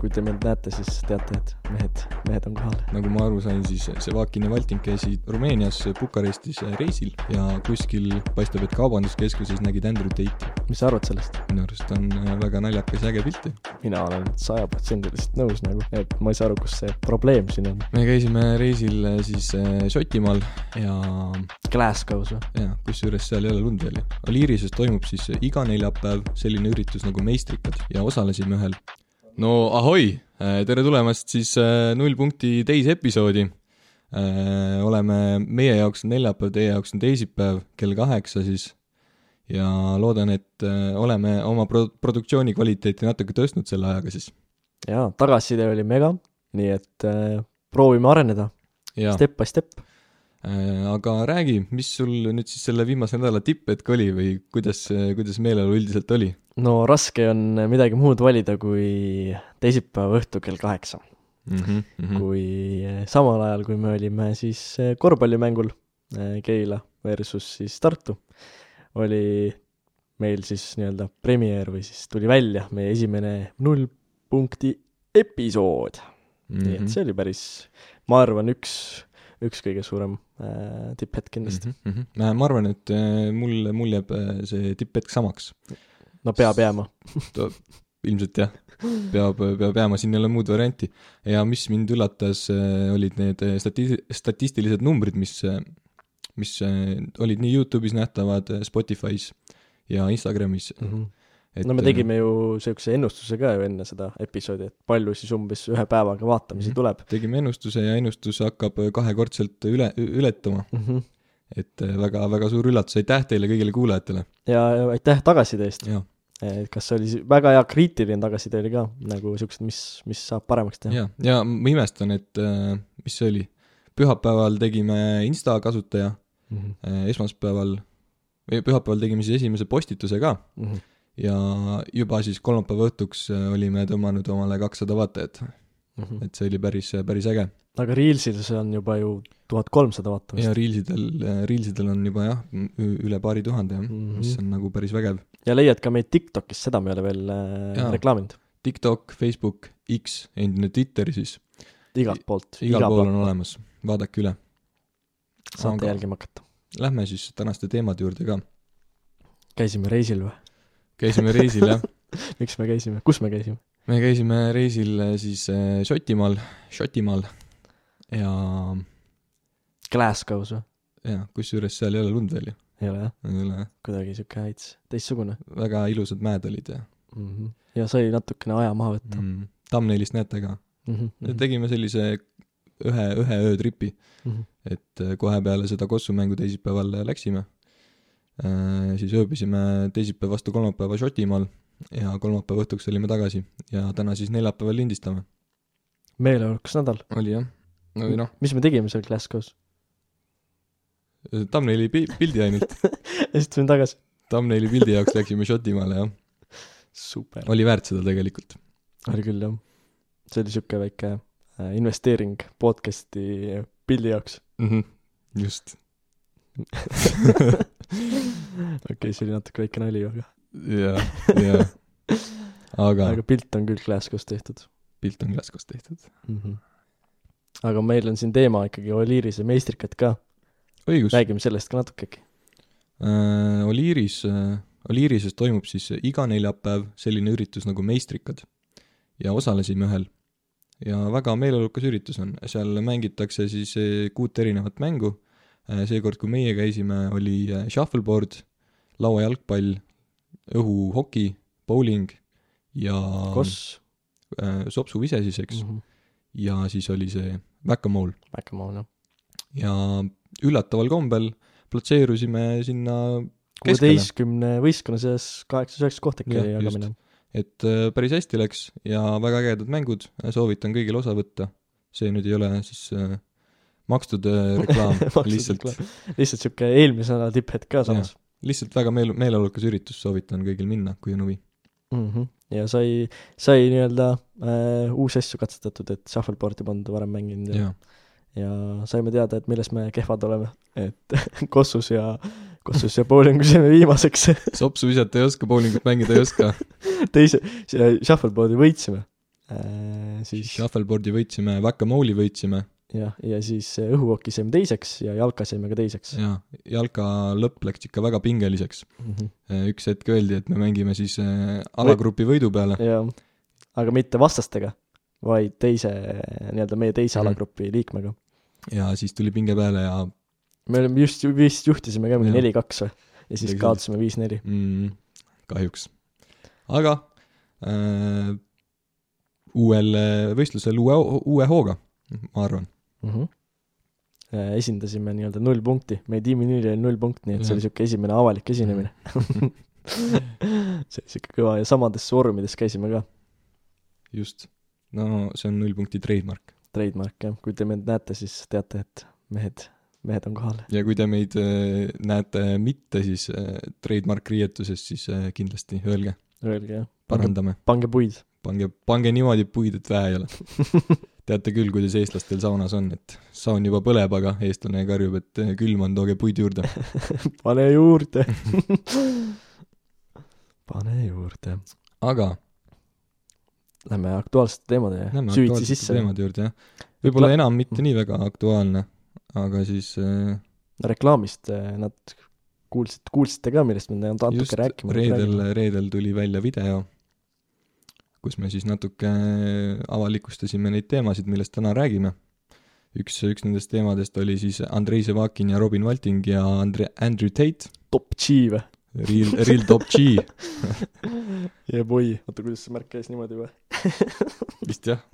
kui te mind näete, siis teate, et mehed, mehed on kohal. nagu ma aru sain, siis Sevakin ja Valting käisid Rumeenias Bukarestis reisil ja kuskil paistab, et kaubanduskeskuses nägid Andrew Tate'i. mis sa arvad sellest? minu arust on äh, väga naljakas ja äge pilt ju. mina olen sajaprotsendiliselt nõus nagu, et ma ei saa aru, kus see probleem siin on. me käisime reisil äh, siis äh, Šotimaal ja Glasgow's või? ja kusjuures seal ei ole lund veel ju. Aliirises toimub siis iga neljapäev selline üritus nagu meistrikad ja osalesime ühel. No ahoi, tere tulemast siis äh, null punkti teise episoodi. oleme, meie jaoks on neljapäev, teie jaoks on teisipäev kell kaheksa siis ja loodan, et äh, oleme oma pro-, produktsiooni kvaliteeti natuke tõstnud selle ajaga siis. jaa, tagasiside oli mega, nii et äh, proovime areneda step by step. Aga räägi, mis sul nüüd siis selle viimase nädala tipphetk oli või kuidas, kuidas meeleolu üldiselt oli? no raske on midagi muud valida kui teisipäeva õhtu kell kaheksa mm. -hmm, mm -hmm. kui eh, samal ajal, kui me olime siis eh, korvpallimängul eh, Keila versus siis Tartu, oli meil siis nii-öelda premiere või siis tuli välja meie esimene null punkti episood mm. -hmm. nii et see oli päris, ma arvan, üks, üks kõige suurem äh, tipphetk kindlasti mm. mm. -hmm. ma arvan, et äh, mul, mul jääb äh, see tipphetk samaks. -hmm. no peab jääma. ilmselt jah, peab, peab jääma, siin ei ole muud varianti. ja mis mind üllatas, olid need äh, stati-, statistilised numbrid, mis, mis äh, olid nii Youtube'is nähtavad, Spotify's ja Instagramis. Mm -hmm. No me tegime ju niisuguse ennustuse ka ju enne seda episoodi, et palju siis umbes ühe päevaga vaatamisi Mhm. tuleb tegime ennustuse ja ennustus hakkab kahekordselt üle, ületama, mm. -hmm. et äh, väga, väga suur üllatus, aitäh teile kõigile kuulajatele ja aitäh tagasiside eest. kas see oli väga hea kriitiline tagasiside oli ka nagu siuksed, mis, mis saab paremaks teha? ja, ja ma imestan, et äh, mis see oli, pühapäeval tegime Insta kasutaja, Mm -hmm. esmaspäeval või pühapäeval tegime siis esimese postituse ka Mm -hmm. Ja juba siis kolmapäeva õhtuks äh, olime tõmmanud omale kakssada vaatajat, Mm -hmm. et see oli päris, päris äge. aga Reelsis on juba ju tuhat kolmsada ja vaatamist. Reelsidel, Reelsidel on juba jah, üle paari tuhande jah mm. -hmm. mis on nagu päris vägev. ja leiad ka meid TikTokis, seda me ei ole veel äh, Jaa. reklaaminud. TikTok, Facebook, X, endine Twitter siis, igalt poolt. igal pool on. olemas, vaadake üle. saate Aga- jälgima hakata. Lähme siis tänaste teemade juurde ka. käisime reisil või? Käisime reisil jah, miks me käisime, kus me käisime? me käisime reisil äh, siis äh, Šotimaal, Šotimaal ja, Glasgow's või? ja kusjuures seal ei ole lund veel ju, ei ole jah, ei ole jah, kuidagi siuke veits teistsugune väga ilusad mäed olid ja mm. -hmm. ja sai natukene aja maha võtta mm. mm, thumbnailist näete ka -hmm. mm.. tegime sellise ühe, ühe öötripi, Mm -hmm. et äh, kohe peale seda Kossu mängu teisipäeval läksime. Siis ööbisime teisipäev vastu kolmapäeva Šotimaal ja kolmapäeva õhtuks olime tagasi ja täna siis neljapäeval lindistame. meeleolukas nädal. oli jah, või noh, mis me tegime seal Glasgow's? thumbnaili pi- pildi ainult, ja siis tulin tagasi. thumbnaili pildi jaoks läksime Šotimaale jah, super. oli väärt seda tegelikult. oli küll jah. see oli siuke väike äh, investeering podcast'i pildi jaoks. Mhm. just, okei, see oli natuke väike nali, aga, ja, ja, aga aga pilt on küll Glasgow's tehtud pilt on Glasgow's tehtud. mm. -hmm. aga meil on siin teema ikkagi Oliirise meistrikad ka, räägime sellest ka natuke äkki. äh, Oliiris äh,, Oliirises toimub siis iga neljapäev selline üritus nagu meistrikad ja osalesime ühel. ja väga meeleolukas üritus on, seal mängitakse siis äh, kuut erinevat mängu, seekord, kui meie käisime, oli äh, shuffleboard, lauajalgpall, õhuhoki, bowling ja Koss äh, sopsuvise siis, eks mm, mm, -hmm. ja siis oli see Whack-A-Mole Backgammon jah. ja üllataval kombel platseerusime sinna kuueteistkümne võistkonna seas kaheksas-üheksas koht äkki oli jagamine. et äh, päris hästi läks ja väga ägedad mängud, soovitan kõigil osa võtta. see nüüd ei ole siis äh, makstud reklaam Makstud lihtsalt, lihtsalt siuke eelmise nädala tipphetk ka samas. lihtsalt väga meel-, meeleolukas üritus, soovitan kõigil minna, kui on huvi. mm. -hmm. ja sai, sai nii-öelda äh, uusi asju katsetatud, et shuffleboard'i polnud varem mänginud ja, jaa, ja saime teada, et milles me kehvad oleme, et Kossus ja, Kossus ja bowlingus jäime viimaseks sopsu visata ei oska, bowlingut mängida ei oska. teise, shuffleboard'i võitsime äh, siis Shuffleboardi võitsime, Whack-A-Mole'i võitsime jah, ja siis äh, õhuhokki saime teiseks ja jalka saime ka teiseks ja jalka lõpp läks ikka väga pingeliseks. mm. -hmm. üks hetk öeldi, et me mängime siis äh, alagrupi võidu peale. jah, aga mitte vastastega, vaid teise, nii-öelda meie teise Mhm. alagrupi liikmega. ja siis tuli pinge peale ja me olime just, vist juhtisime ka mingi Jah. neli-kaks või, ja siis kaotasime viis-neli. mm, kahjuks. aga äh, uuel võistlusel uue, uue hooga, ma arvan. mm. -hmm. esindasime nii-öelda null punkti, meie tiimi nimi oli null punkt, nii et see oli niisugune esimene avalik esinemine. see oli siuke kõva ja samades foorumides käisime ka, just. no see on null punkti trademark. trademark jah, kui te meid näete, siis teate, et mehed, mehed on kohal. ja kui te meid äh, näete mitte siis äh, trademark riietuses, siis kindlasti öelge, Öelge jah, pange, parandame. pange puid. pange, pange niimoodi puid, et väe ei ole. teate küll, kuidas eestlastel saunas on, et saun juba põleb, aga eestlane karjub, et äh, külm on, tooge puid juurde. pane juurde. pane juurde. aga Lähme aktuaalsete teemade süvitsi sisse. teemade juurde, jah. võib-olla enam mitte nii väga aktuaalne, aga siis äh, reklaamist eh, nad kuulsid, kuulsite ka, millest me natuke rääkima reedel, reedel tuli välja video, kus me siis natuke avalikustasime neid teemasid, millest täna räägime. üks, üks nendest teemadest oli siis Andrei Sevakin ja Robin Valting ja Andre-, Andrew Tate, top G või? Real, Real Top G, ja boy, oota, kuidas see märk käis niimoodi või? vist jah.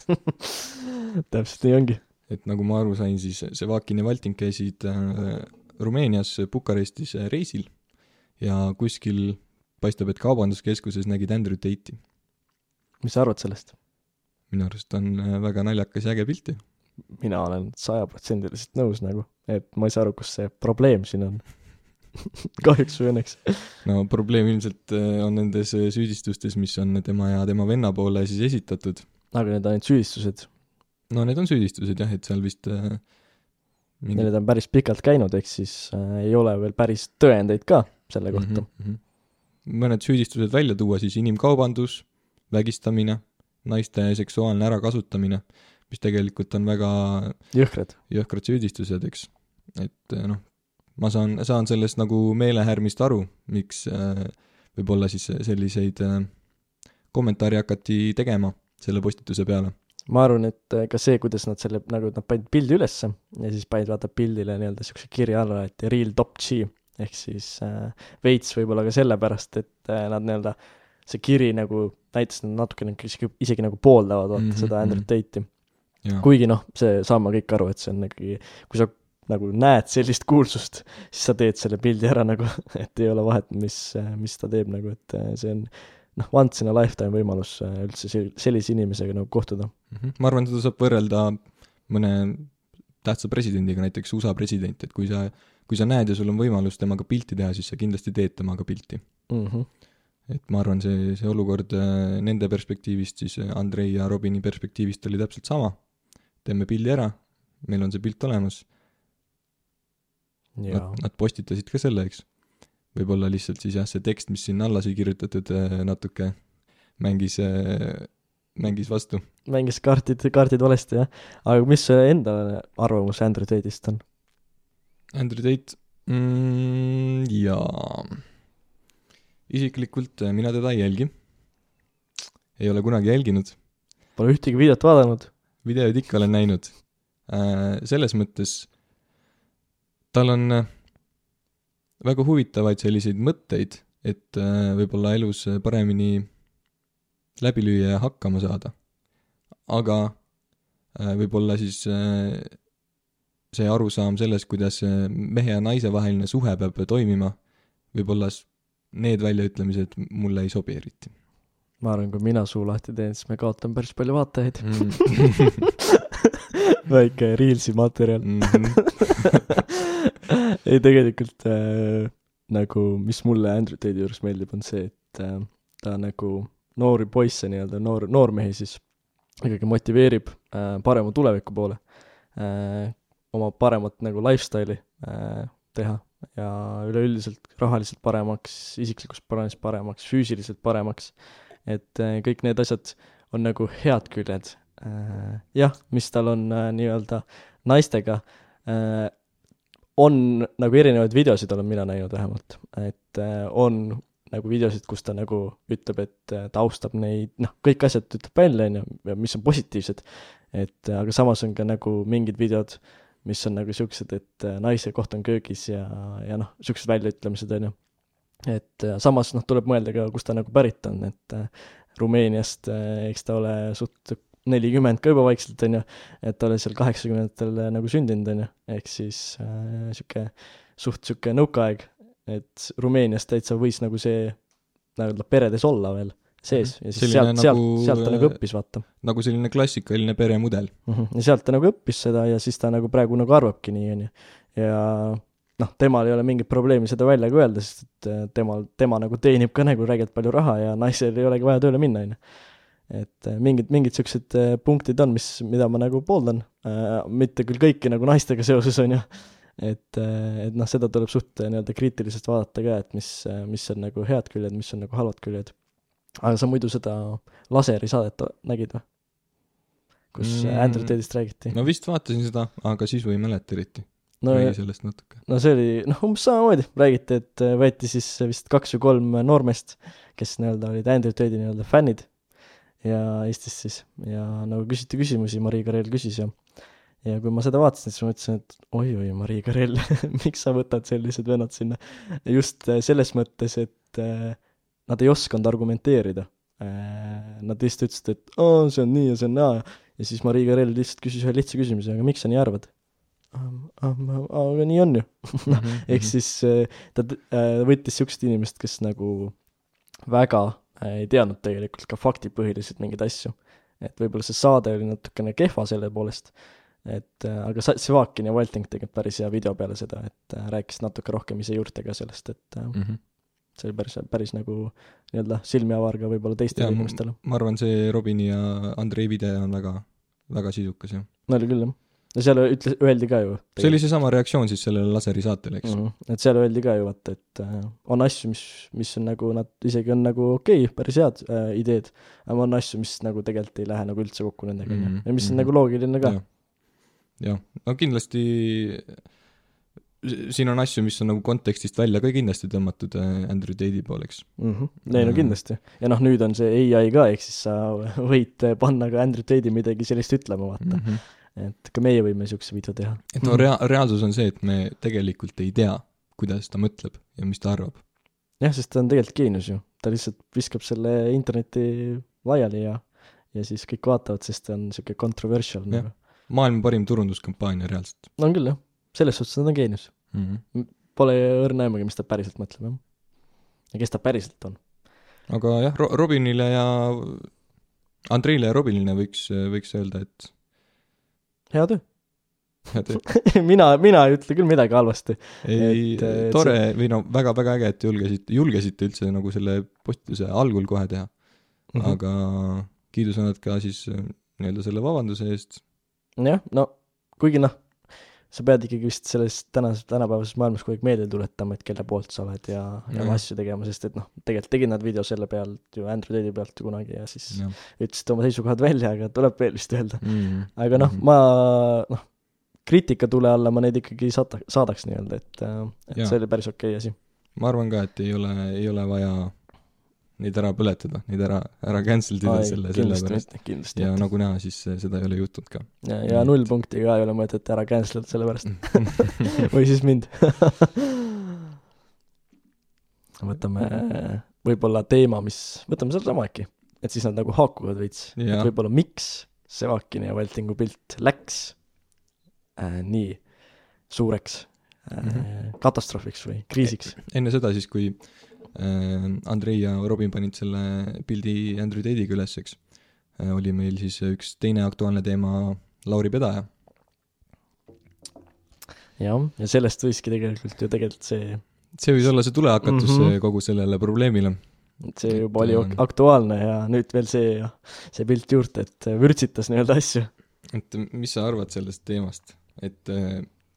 täpselt nii ongi. et nagu ma aru sain, siis Sevakin ja Valting käisid äh, Rumeenias Bukarestis äh, reisil ja kuskil paistab, et kaubanduskeskuses nägid Andrew Tate'i. Mis sa arvad sellest? minu arust on äh, väga naljakas ja äge pilt ju. mina olen sajaprotsendiliselt nõus nagu, et ma ei saa aru, kus see probleem siin on. kahjuks või õnneks. no probleem ilmselt äh, on nendes äh, süüdistustes, mis on tema ja tema venna poole siis esitatud. aga need on ainult süüdistused. no need on süüdistused jah, et seal vist äh, mingi- Need on päris pikalt käinud, ehk siis äh, ei ole veel päris tõendeid ka selle kohta mm. Mhm, mhm. mõned süüdistused välja tuua, siis inimkaubandus, vägistamine, naiste seksuaalne ärakasutamine, mis tegelikult on väga jõhkrad. jõhkrad süüdistused, eks. et äh, noh, ma saan, saan sellest nagu meelehärmist aru, miks äh, võib-olla siis selliseid äh, kommentaare hakati tegema selle postituse peale. ma arvan, et ka see, kuidas nad selle, nagu nad panid pildi ülesse ja siis panid vaata pildile nii-öelda siukse kirja alla, et real top G ehk siis äh, veits võib-olla ka sellepärast, et äh, nad nii-öelda, see kiri nagu näitas, et nad natukene isegi, isegi nagu pooldavad vaata mm -hmm, seda Andrew mhm. Tate'i. jaa, kuigi noh, see, saame kõik aru, et see on ikkagi, kui sa nagu näed sellist kuulsust, siis sa teed selle pildi ära nagu, et ei ole vahet, mis, mis ta teeb nagu, et see on noh, once in a lifetime võimalus äh, üldse sel- sellise inimesega nagu kohtuda. Mhm. ma arvan, seda saab võrrelda mõne tähtsa presidendiga, näiteks USA president, et kui sa, kui sa näed ja sul on võimalus temaga pilti teha, siis sa kindlasti teed temaga pilti. mm. -hmm. Et ma arvan, see, see olukord äh, nende perspektiivist siis äh, Andrei ja Robini perspektiivist oli täpselt sama. teeme pildi ära, meil on see pilt olemas, nad, nad postitasid ka selle, eks. võib-olla lihtsalt siis jah, see tekst, mis sinna alla sai kirjutatud, natuke mängis, mängis vastu. mängis kaardid, kaardid valesti jah. aga mis su enda arvamus Andrew Tate'ist on? Andrew Tate mm,, jaa. Isiklikult äh, mina teda ei jälgi. ei ole kunagi jälginud, Pole ühtegi videot vaadanud. videoid ikka olen näinud. selles mõttes tal on äh, väga huvitavaid selliseid mõtteid, et äh, võib-olla elus äh, paremini läbi lüüa ja hakkama saada. aga äh, võib-olla siis äh, see arusaam sellest, kuidas äh, mehe ja naise vaheline suhe peab toimima, võib-olla need väljaütlemised mulle ei sobi eriti ma arvan, kui mina suu lahti teen, siis me kaotame päris palju vaatajaid. mm. väike Reelsi materjal. Mhm. ei, tegelikult äh, nagu, mis mulle Andrew Tate'i juures meeldib, on see, et äh, ta nagu noori poisse nii-öelda, noor, noormehi siis ikkagi motiveerib äh, parema tuleviku poole äh,, oma paremat nagu lifestyle'i äh, teha ja üleüldiselt rahaliselt paremaks, isiklikust plaanist paremaks, füüsiliselt paremaks, et äh, kõik need asjad on nagu head küljed äh,. jah, mis tal on äh, nii-öelda naistega äh,, on nagu erinevaid videosid olen mina näinud vähemalt, et äh, on nagu videosid, kus ta nagu ütleb, et äh, ta austab neid, noh, kõik asjad ütleb välja, on ju, mis on positiivsed. et äh, aga samas on ka nagu mingid videod, mis on nagu siuksed, et äh, naise koht on köögis ja, ja noh, siuksed väljaütlemised, on ju. et samas noh, tuleb mõelda ka, kust ta nagu pärit on, et Rumeeniast, eks ta ole suht nelikümmend ka juba vaikselt, on ju, et ta oli seal kaheksakümnendatel nagu sündinud, on ju, ehk siis äh, sihuke suht sihuke nõukaaeg, et Rumeenias täitsa võis nagu see nii-öelda peredes olla veel sees mhm. ja siis selline sealt nagu,, sealt, sealt ta nagu õppis, vaata. nagu selline klassikaline peremudel mm. -hmm. ja sealt ta nagu õppis seda ja siis ta nagu praegu nagu arvabki nii, on ju. ja noh, temal ei ole mingit probleemi seda välja ka öelda, sest et äh, temal, tema nagu teenib ka nagu räigelt palju raha ja naisel ei olegi vaja tööle minna, on ju. et äh, mingid, mingid äh, punktid on, mis, mida ma nagu pooldan äh,, mitte küll kõiki nagu naistega seoses, on ju et, et noh, seda tuleb suht nii-öelda kriitiliselt vaadata ka, et mis, mis on nagu head küljed, mis on nagu halvad küljed. Aga sa muidu seda laseri saadet nägid või? kus mm, Andrew Tate'ist räägiti? no vist vaatasin seda, aga sisu ei mäleta eriti no, räägi sellest natuke. no see oli, noh, umbes samamoodi, räägiti, et võeti siis vist kaks või kolm noormeest, kes nii-öelda olid Andrew Tate'i nii-öelda fännid ja Eestis siis, ja nagu küsiti küsimusi, Marii Karel küsis ja ja kui ma seda vaatasin, siis ma mõtlesin, et oi-oi, Marii Karell miks sa võtad sellised vennad sinna. just äh, selles mõttes, et äh, nad ei osanud argumenteerida äh,. Nad lihtsalt ütlesid, et aa, see on nii ja see on naa ja siis Marii Karell lihtsalt küsis ühe lihtsa küsimuse, aga miks sa nii arvad? aga nii on ju mhm, ehk mhm. siis äh, ta äh, võttis niisugust inimest, kes nagu väga ei teadnud tegelikult ka faktipõhiliselt mingeid asju. et võib-olla see saade oli natukene kehva selle poolest et aga Sivakin ja Walting tegid päris hea video peale seda, et rääkisid natuke rohkem ise juurtega sellest, et mm -hmm. See oli päris, päris nagu nii-öelda silmi avar ka võib-olla teistele inimestele. ma arvan, see Robini ja Andrei video on väga, väga sisukas, jah. no oli küll, jah. no seal ütles, öeldi ka ju. see oli seesama reaktsioon siis sellele laserisaatele, eks mm. -hmm. et seal öeldi ka ju vaata, et äh, on asju, mis, mis on nagu, nad isegi on nagu okei okay,, päris head äh, ideed, aga on asju, mis nagu tegelikult ei lähe nagu üldse kokku nendega, on ju. ja mis on mm -hmm. nagu loogiline ka jah, no kindlasti siin on asju, mis on nagu kontekstist välja ka kindlasti tõmmatud äh, Andrew Tate'i pooleks mm. -hmm. ei no kindlasti. ja noh, nüüd on see ai ka, ehk siis sa võid panna ka Andrew Tate'i midagi sellist ütlema, vaata mm. -hmm. et ka meie võime niisuguse video teha. et no rea-, reaalsus on see, et me tegelikult ei tea, kuidas ta mõtleb ja mis ta arvab. jah, sest ta on tegelikult geenius ju. ta lihtsalt viskab selle interneti laiali ja, ja siis kõik vaatavad, sest ta on niisugune controversial nagu maailma parim turunduskampaania reaalselt. on küll, jah. selles suhtes nad on geenius mm. -hmm. Pole õrna aimugi, mis ta päriselt mõtleb, jah. ja kes ta päriselt on. aga jah, Ro-, Robinile ja Andreile ja Robinile võiks, võiks öelda, et hea töö hea töö mina, mina ei ütle küll midagi halvasti. ei, tore see... või no väga-väga äge, et julgesite, julgesite üldse nagu selle postituse algul kohe teha mm. -hmm. aga kiidusõnad ka siis nii-öelda selle vabanduse eest jah, no kuigi noh, sa pead ikkagi vist selles tänases, tänapäevases maailmas kogu aeg meelde tuletama, et kelle poolt sa oled ja, ja oma asju tegema, sest et noh, tegelikult tegid nad video selle pealt ju Tate'i pealt ju kunagi ja siis ja. ütlesid oma seisukohad välja, aga tuleb veel vist öelda mm. aga noh, ma noh, kriitikatule alla ma neid ikkagi saata-, saadaks nii-öelda, et, et ja. see oli päris okei okay asi. ma arvan ka, et ei ole, ei ole vaja neid ära põletada, neid ära, ära cancel ida selle, selle pärast. ja nagu näha, siis seda ei ole juhtunud ka. ja, ja null punkti ka ei ole mõtet ära cancel ida selle pärast või siis mind võtame võib-olla teema, mis, võtame sedasama äkki, et siis nad nagu haakuvad veits, et võib-olla miks Sevakini ja Valtingu pilt läks äh, nii suureks äh, mm -hmm. katastroofiks või kriisiks. enne seda siis, kui Andrei ja Robin panid selle pildi Andrew Tate'iga üles, eks. Äh, oli meil siis üks teine aktuaalne teema, Lauri Pedaja. jah, ja sellest võiski tegelikult ju tegelikult see see võis olla see tulehakatus mm -hmm. kogu sellele probleemile. et see juba et, oli äh, aktuaalne ja nüüd veel see, see pilt juurde, et vürtsitas nii-öelda asju. et mis sa arvad sellest teemast, et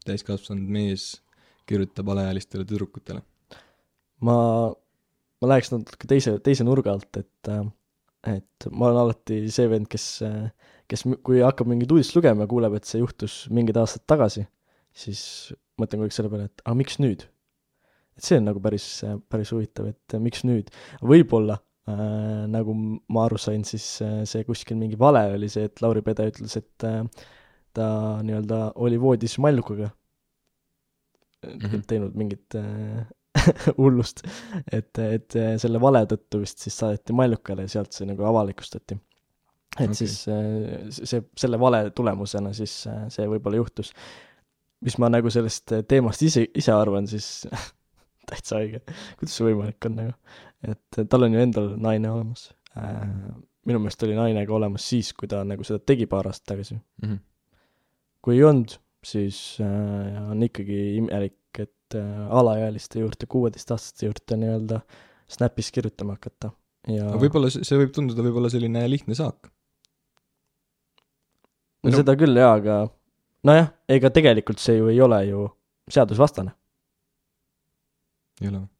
täiskasvanud mees kirjutab alaealistele tüdrukutele? ma ma läheks natuke teise, teise nurga alt, et äh, et ma olen alati see vend, kes, kes m- kui hakkab mingit uudist lugema ja kuuleb, et see juhtus mingid aastad tagasi, siis mõtlen aeg selle peale, et aga miks nüüd? et see on nagu päris, päris huvitav, et miks nüüd. võib-olla äh, nagu ma aru sain, siis äh, see kuskil mingi vale oli see, et Lauri Pede ütles, et äh, ta nii-öelda oli voodis mallukaga mm -hmm. teinud mingit äh, hullust, et, et selle vale tõttu vist siis saadeti Mallukale ja sealt see nagu avalikustati. et okay. siis äh, see, selle vale tulemusena siis äh, see võib-olla juhtus. mis ma nagu sellest teemast ise, ise arvan, siis täitsa haige. kuidas see võimalik on nagu? et tal on ju endal naine olemas. Äh, minu meelest oli naine ka olemas siis, kui ta nagu seda tegi paar aastat tagasi mm. -hmm. kui ei olnud, siis äh, on ikkagi imelik, et äh, alaealiste juurde, kuueteistaastaste juurde nii-öelda Snapis kirjutama hakata ja võib-olla see, võib tunduda võib-olla selline lihtne saak. no seda küll jaa, aga nojah, ega tegelikult see ju ei ole ju seadusvastane ei ole või?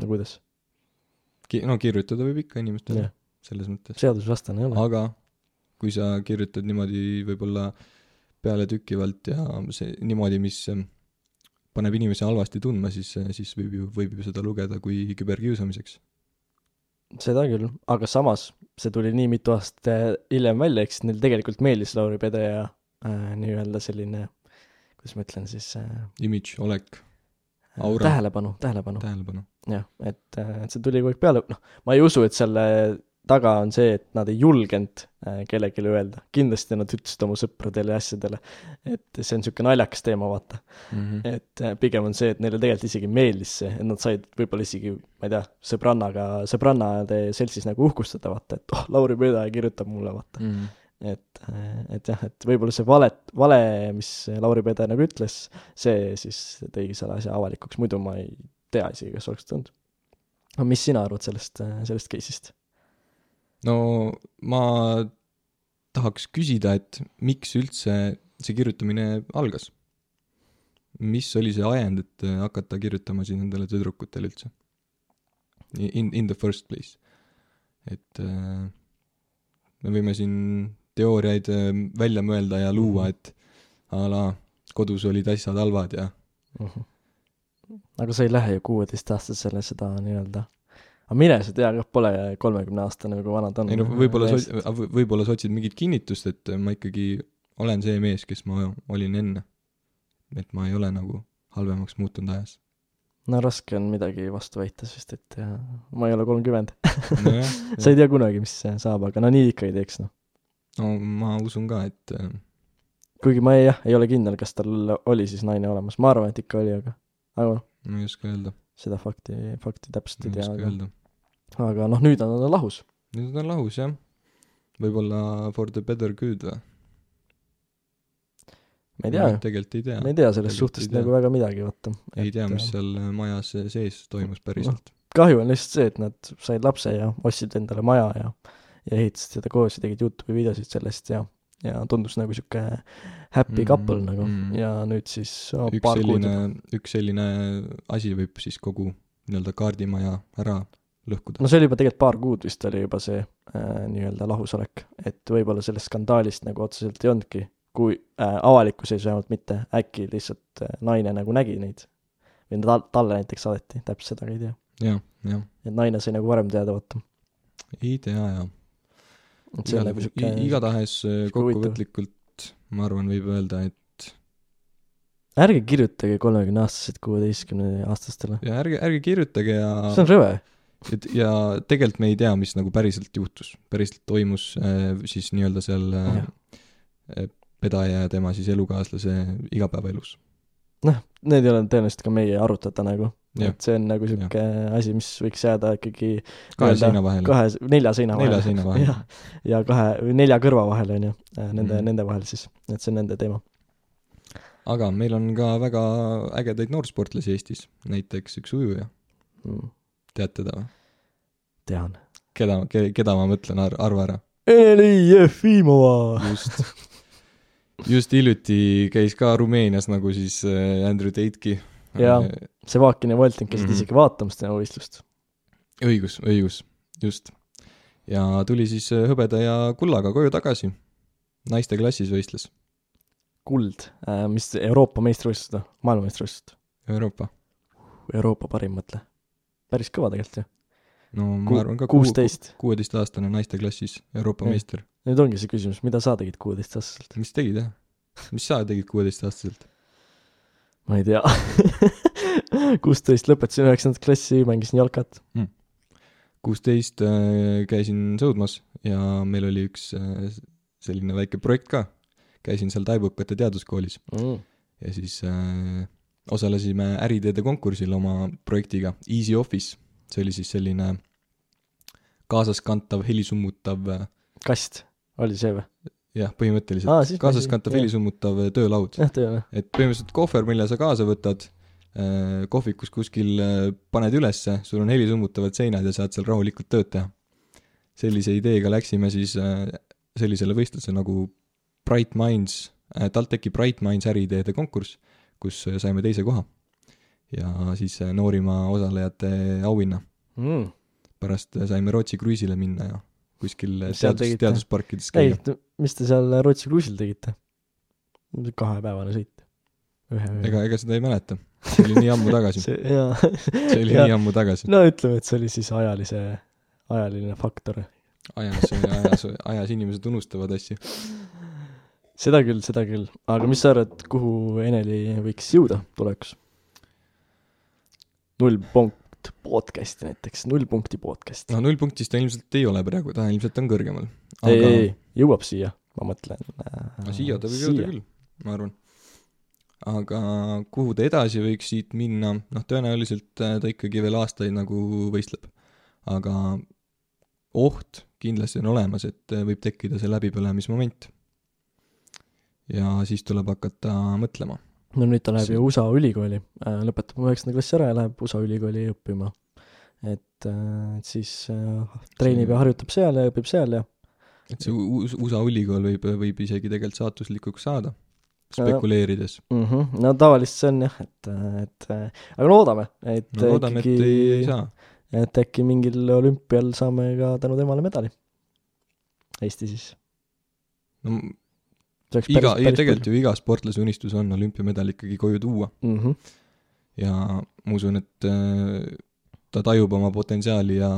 no kuidas? Ki-, no kirjutada võib ikka inimestele, selles mõttes. seadusvastane ei ole. aga kui sa kirjutad niimoodi võib-olla pealetükkivalt ja see niimoodi, mis paneb inimesi halvasti tundma, siis, siis võib ju, võib ju seda lugeda kui küberkiusamiseks. seda küll, aga samas see tuli nii mitu aastat hiljem välja, eks neil tegelikult meeldis Lauri Pede ja äh, nii-öelda selline, kuidas ma ütlen siis äh, imidž, olek Aura. tähelepanu, tähelepanu. tähelepanu. jah, et, et see tuli kogu aeg peale, noh, ma ei usu, et selle taga on see, et nad ei julgenud äh, kellelegi öelda, kindlasti nad ütlesid oma sõpradele ja asjadele, et see on niisugune naljakas teema, vaata mm. -hmm. et äh, pigem on see, et neile tegelikult isegi meeldis see, et nad said võib-olla isegi, ma ei tea, sõbrannaga, sõbrannade seltsis nagu uhkustada, vaata, et oh, Lauri Pöödaja kirjutab mulle, vaata mm. -hmm et, et jah, et võib-olla see vale, vale, mis Lauri Pede nagu ütles, see siis tõigi selle asja avalikuks, muidu ma ei tea isegi, kas oleks tulnud. aga mis sina arvad sellest, sellest case'ist? No ma tahaks küsida, et miks üldse see kirjutamine algas? mis oli see ajend, et hakata kirjutama siis nendele tüdrukutele üldse? In, in the first place. et äh, me võime siin teooriaid äh, välja mõelda ja luua, mhm. et a la kodus olid asjad halvad ja uh. Mhm. -huh. aga sa ei lähe ju kuueteistaastasele seda nii-öelda, aga mine sa tea, kah pole kolmekümneaastane või kui vana ta on. ei no võib-olla sa, võib-olla sa otsid mingit kinnitust, et ma ikkagi olen see mees, kes ma olin enne. et ma ei ole nagu halvemaks muutunud ajas. no raske on midagi vastu väita, sest et ja, ma ei ole kolmkümmend no. sa ei tea kunagi, mis saab, aga no nii ikka ei teeks, noh no ma usun ka, et äh, kuigi ma ei, jah, ei ole kindel, kas tal oli siis naine olemas, ma arvan, et ikka oli, aga, aga noh. ma ei oska öelda. seda fakti, fakti täpselt ei tea, aga, aga noh, nüüd on ta lahus. nüüd on ta lahus, jah. võib-olla for the better good või? ma ei tea ju. tegelikult ei tea. ma ei tea sellest suhtest nagu väga midagi, vaata. ei tea, mis seal majas sees toimus päriselt no,. kahju on lihtsalt see, et nad said lapse ja ostsid endale maja ja ja ehitasid seda koos ja tegid Youtube'i videosid sellest ja, ja tundus nagu sihuke happy couple mm, nagu mm. ja nüüd siis oh, üks selline, üks selline asi võib siis kogu nii-öelda kaardimaja ära lõhkuda. no see oli juba tegelikult paar kuud vist oli juba see äh, nii-öelda lahusolek, et võib-olla sellest skandaalist nagu otseselt ei olnudki, kui äh, avalikkuse ees vähemalt mitte, äkki lihtsalt äh, naine nagu nägi neid või ta, talle näiteks saadeti, täpselt seda ka ei tea. jah, jah. et naine sai nagu varem teada, vaata. ei tea, jah et see on nagu sihuke igatahes äh, kokkuvõtlikult ma arvan, võib öelda, et ärge kirjutage kolmekümneaastased kuueteistkümneaastastele. ja ärge, ärge kirjutage ja see on rõve. Et ja tegelikult me ei tea, mis nagu päriselt juhtus, päriselt toimus äh, siis nii-öelda seal äh, äh, pedaja ja tema siis elukaaslase igapäevaelus. noh, need ei ole tõenäoliselt ka meie arutada nagu et see on nagu niisugune asi, mis võiks jääda ikkagi kahe seina vahele. kahe, nelja seina vahele. nelja seina vahele. ja kahe, nelja kõrva vahele, on ju, nende mm., nende vahel siis, et see on nende teema. aga meil on ka väga ägedaid noorsportlasi Eestis, näiteks üks ujuja mm.. Tead teda või? tean. keda, keda ma mõtlen, arva ära. Ene Jefimova! just just hiljuti käis ka Rumeenias nagu siis äh, Andrew Tate'ki jaa, Sevakin ja Volting käisid mm -hmm. isegi vaatamas tema võistlust. õigus, õigus, just. ja tuli siis äh, hõbeda ja kullaga koju tagasi. naiste klassis võistles. kuld mis Euroopa meistrivõistlused või, maailmameistrivõistlused? Euroopa. Euroopa parim, mõtle. Päris kõva tegelikult ju. no ma Ku- arvan ka kuusteist. kuueteistaastane naiste klassis Euroopa Jah. meister. nüüd ongi see küsimus, mida sa tegid kuueteistaastaselt? mis tegid, jah? mis sa tegid kuueteistaastaselt? ma ei tea kuusteist lõpetasin üheksandat klassi, mängisin jalkat. kuusteist äh, käisin sõudmas ja meil oli üks äh, selline väike projekt ka. käisin seal taibukate teaduskoolis Mm. ja siis äh, osalesime äriteede konkursil oma projektiga Easy Office. see oli siis selline kaasaskantav helisummutav äh, kast, oli see või? jah, põhimõtteliselt ma kaasaskantav helisummutav äh, töölaud. et põhimõtteliselt kohver, mille sa kaasa võtad, kohvikus kuskil äh, paned ülesse, sul on helisummutavad seinad ja saad seal rahulikult tööd teha. sellise ideega läksime siis äh, sellisele võistlusele nagu Bright Minds, TalTechi Bright Minds äriteede konkurss, kus saime teise koha. ja siis äh, noorima osalejate auhinna. mm. pärast äh, saime Rootsi kruiisile minna ja kuskil äh, teadus, teadusparkides ei käia., mis te seal Rootsi kruiisil tegite? kahepäevane sõit. ega, ega seda ei mäleta. see oli nii ammu tagasi. see, see oli Jaa. nii ammu tagasi. no ütleme, et see oli siis ajalise, ajaline faktor. ajas, ajas, ajas inimesed unustavad asju. Seda küll, seda küll. aga mis sa arvad, kuhu Eneli võiks jõuda tulevikus? null punkt podcast'i näiteks, null punkti podcast no nullpunktis ta ilmselt ei ole praegu, ta ilmselt on kõrgemal. ei, ei, aga ei, jõuab siia, ma mõtlen äh, no siia ta võib jõuda küll, ma arvan. aga kuhu ta edasi võiks siit minna, noh tõenäoliselt äh, ta ikkagi veel aastaid nagu võistleb. aga oht kindlasti on olemas, et äh, võib tekkida see läbipõlemismoment. Ja siis tuleb hakata mõtlema. no nüüd ta läheb ju USA ülikooli, lõpetab üheksanda klassi ära ja läheb USA ülikooli õppima. et äh, et siis äh, treenib ja harjutab seal ja õpib seal ja et see USA ülikool võib, võib isegi tegelikult saatuslikuks saada, spekuleerides. mm. -hmm. no tavaliselt see on jah, et, et äh, aga loodame, et no loodame, et ei, ei saa. et äkki mingil olümpial saame ka tänu temale medali. Eesti siis. no iga, ei tegelikult ju iga sportlase unistus on olümpiamedal ikkagi koju tuua mm. -hmm. ja ma usun, et äh, ta tajub oma potentsiaali ja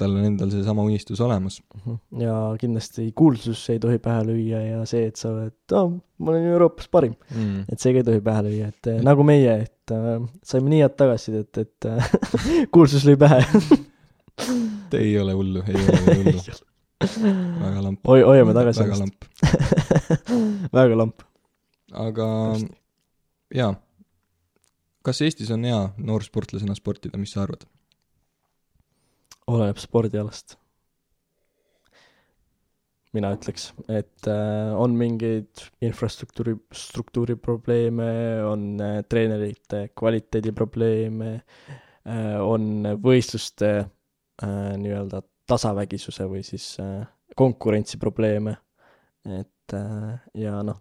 tal on endal seesama unistus olemas. Mhm. ja kindlasti kuulsus ei tohi pähe lüüa ja see, et sa oled, aa, ma olen Euroopas parim, Mm. et see ka ei tohi pähe lüüa, et äh, nagu meie, et äh, saime nii head tagasisidet, et äh, kuulsus lõi pähe. ei ole hullu, ei ole hullu, väga lamp. Hoi-, hoiame tagasi väga lamp, väga lamp. aga jaa, kas Eestis on hea noorsportlasena sportida, mis sa arvad? oleneb spordialast. mina ütleks, et äh, on mingeid infrastruktuuri, struktuuriprobleeme, on äh, treenerite kvaliteedi probleeme äh,, on võistluste äh, nii-öelda tasavägisuse või siis äh, konkurentsiprobleeme, et äh, ja noh,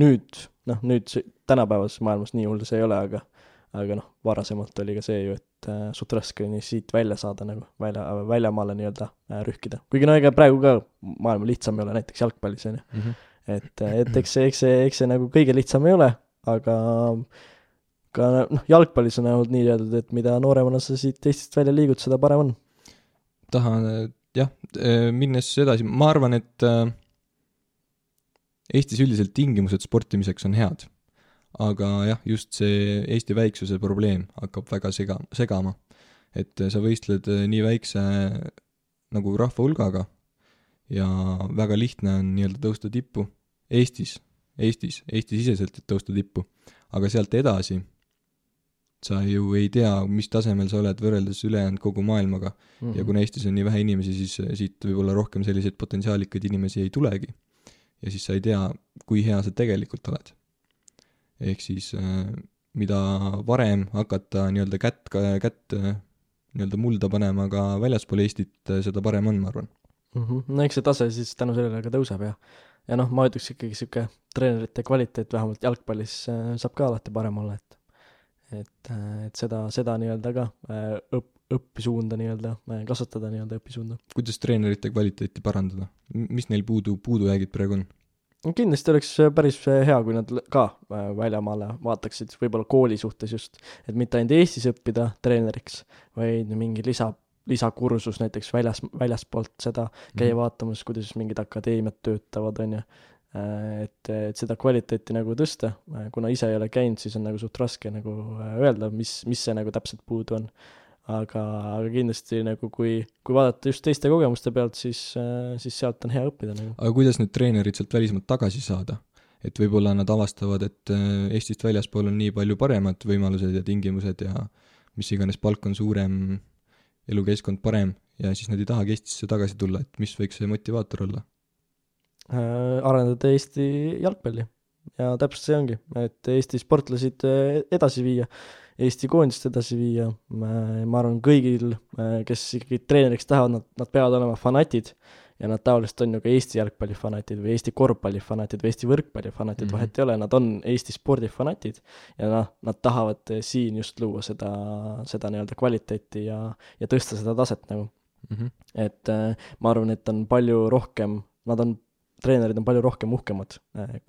nüüd, noh nüüd tänapäevases maailmas nii hull see ei ole, aga aga noh, varasemalt oli ka see ju, et äh, suht raske oli siit välja saada nagu, välja, väljamaale nii-öelda rühkida. kuigi no ega praegu ka maailma lihtsam ei ole, näiteks jalgpallis on ju. et, et eks see, eks see, eks see nagu kõige lihtsam ei ole, aga ka noh, jalgpallis on vähemalt nii öeldud, et mida nooremana sa siit Eestist välja liigud, seda parem on. Tahan jah, minnes edasi, ma arvan, et äh, Eestis üldiselt tingimused sportimiseks on head. aga jah, just see Eesti väiksuse probleem hakkab väga sega, segama. et sa võistled äh, nii väikse nagu rahva hulgaga ja väga lihtne on nii-öelda tõusta tippu Eestis, Eestis, Eesti-siseselt, et tõusta tippu. aga sealt edasi sa ju ei tea, mis tasemel sa oled võrreldes ülejäänud kogu maailmaga ja kuna Eestis on nii vähe inimesi, siis siit võib-olla rohkem selliseid potentsiaalikaid inimesi ei tulegi. ja siis sa ei tea, kui hea sa tegelikult oled. ehk siis äh, mida varem hakata nii-öelda kätt, kätt äh, nii-öelda mulda panema ka väljaspool Eestit, seda parem on, ma arvan. Mhm. no eks see tase siis tänu sellele ka tõuseb ja ja noh, ma ütleks ikkagi sihuke treenerite kvaliteet vähemalt jalgpallis saab ka alati parem olla, et et, et seda, seda nii-öelda ka äh, õp-, õpisuunda nii-öelda, kasvatada nii-öelda õpisuunda. kuidas treenerite kvaliteeti parandada? mis neil puudu, puudujäägid praegu on? kindlasti oleks äh, päris äh, hea, kui nad ka äh, väljamaale vaataksid, võib-olla kooli suhtes just, et mitte ainult Eestis õppida treeneriks, vaid mingi lisa, lisakursus näiteks väljas, väljaspoolt seda, käia vaatamas, kuidas mingid akadeemiad töötavad, on ju. et, et seda kvaliteeti nagu tõsta, kuna ise ei ole käinud, siis on nagu suht raske nagu äh, öelda, mis, mis see nagu täpselt puudu on. aga, aga kindlasti nagu kui, kui vaadata just teiste kogemuste pealt, siis, siis sealt on hea õppida nagu. aga kuidas need treenerid sealt välismaalt tagasi saada? et võib-olla nad avastavad, et äh, Eestist väljaspool on nii palju paremad võimalused ja tingimused ja mis iganes palk on suurem, elukeskkond parem ja siis nad ei tahagi Eestisse tagasi tulla, et mis võiks see motivaator olla? Äh, arendada Eesti jalgpalli. ja täpselt see ongi, et Eesti sportlasid äh, edasi viia, Eesti koondist edasi viia, ma arvan, kõigil, kes ikkagi treeneriks tahavad, nad, nad peavad olema fanatid ja nad tavaliselt on ju ka Eesti jalgpallifanatid või Eesti korvpallifanatid või Eesti võrkpallifanatid mm. -hmm. vahet ei ole, nad on Eesti spordifanatid ja noh, nad tahavad siin just luua seda, seda nii-öelda kvaliteeti ja, ja tõsta seda taset nagu. et äh, ma arvan, et on palju rohkem, nad on, treenerid on palju rohkem uhkemad,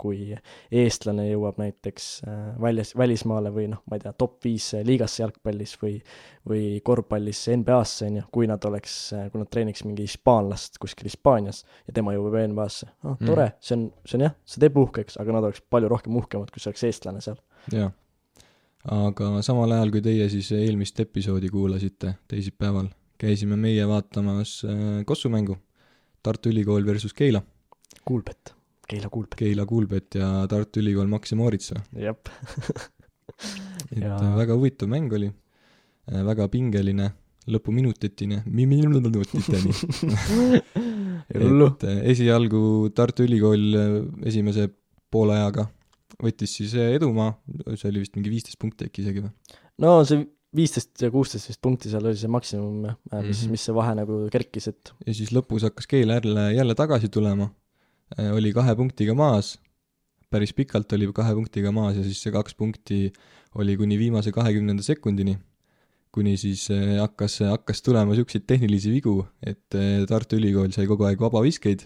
kui eestlane jõuab näiteks äh, väljas, välismaale või noh, ma ei tea, top viis liigasse jalgpallis või või korvpallis NBA-sse, on ju, kui nad oleks, kui nad treeniks mingi hispaanlast kuskil Hispaanias ja tema jõuab NBA-sse, noh, Mm. tore, see on, see on jah, see teeb uhkeks, aga nad oleks palju rohkem uhkemad, kui see oleks eestlane seal. jaa. aga samal ajal, kui teie siis eelmist episoodi kuulasite teisipäeval, käisime meie vaatamas äh, Kossu mängu. Tartu Ülikool versus Keila. Kuulbet, Keila Kuulbet, Keila Kuulbet ja Tartu Ülikool Max ja Moritz. jep. et Ja- ja... väga huvitav mäng oli, väga pingeline, lõpuminutitini, minutiteni. et äh, esialgu Tartu Ülikool äh, esimese poole ajaga võttis siis äh, edumaa, see oli vist mingi viisteist punkti äkki isegi või? no see viisteist ja kuusteist vist punkti seal oli see maksimum, mis mm. -hmm. mis see vahe nagu kerkis, et ja siis lõpus hakkas Keel jälle, jälle tagasi tulema, oli kahe punktiga maas, päris pikalt oli kahe punktiga maas ja siis see kaks punkti oli kuni viimase kahekümnenda sekundini, kuni siis eh, hakkas, hakkas tulema niisuguseid tehnilisi vigu, et eh, Tartu Ülikool sai kogu aeg vabaviskeid,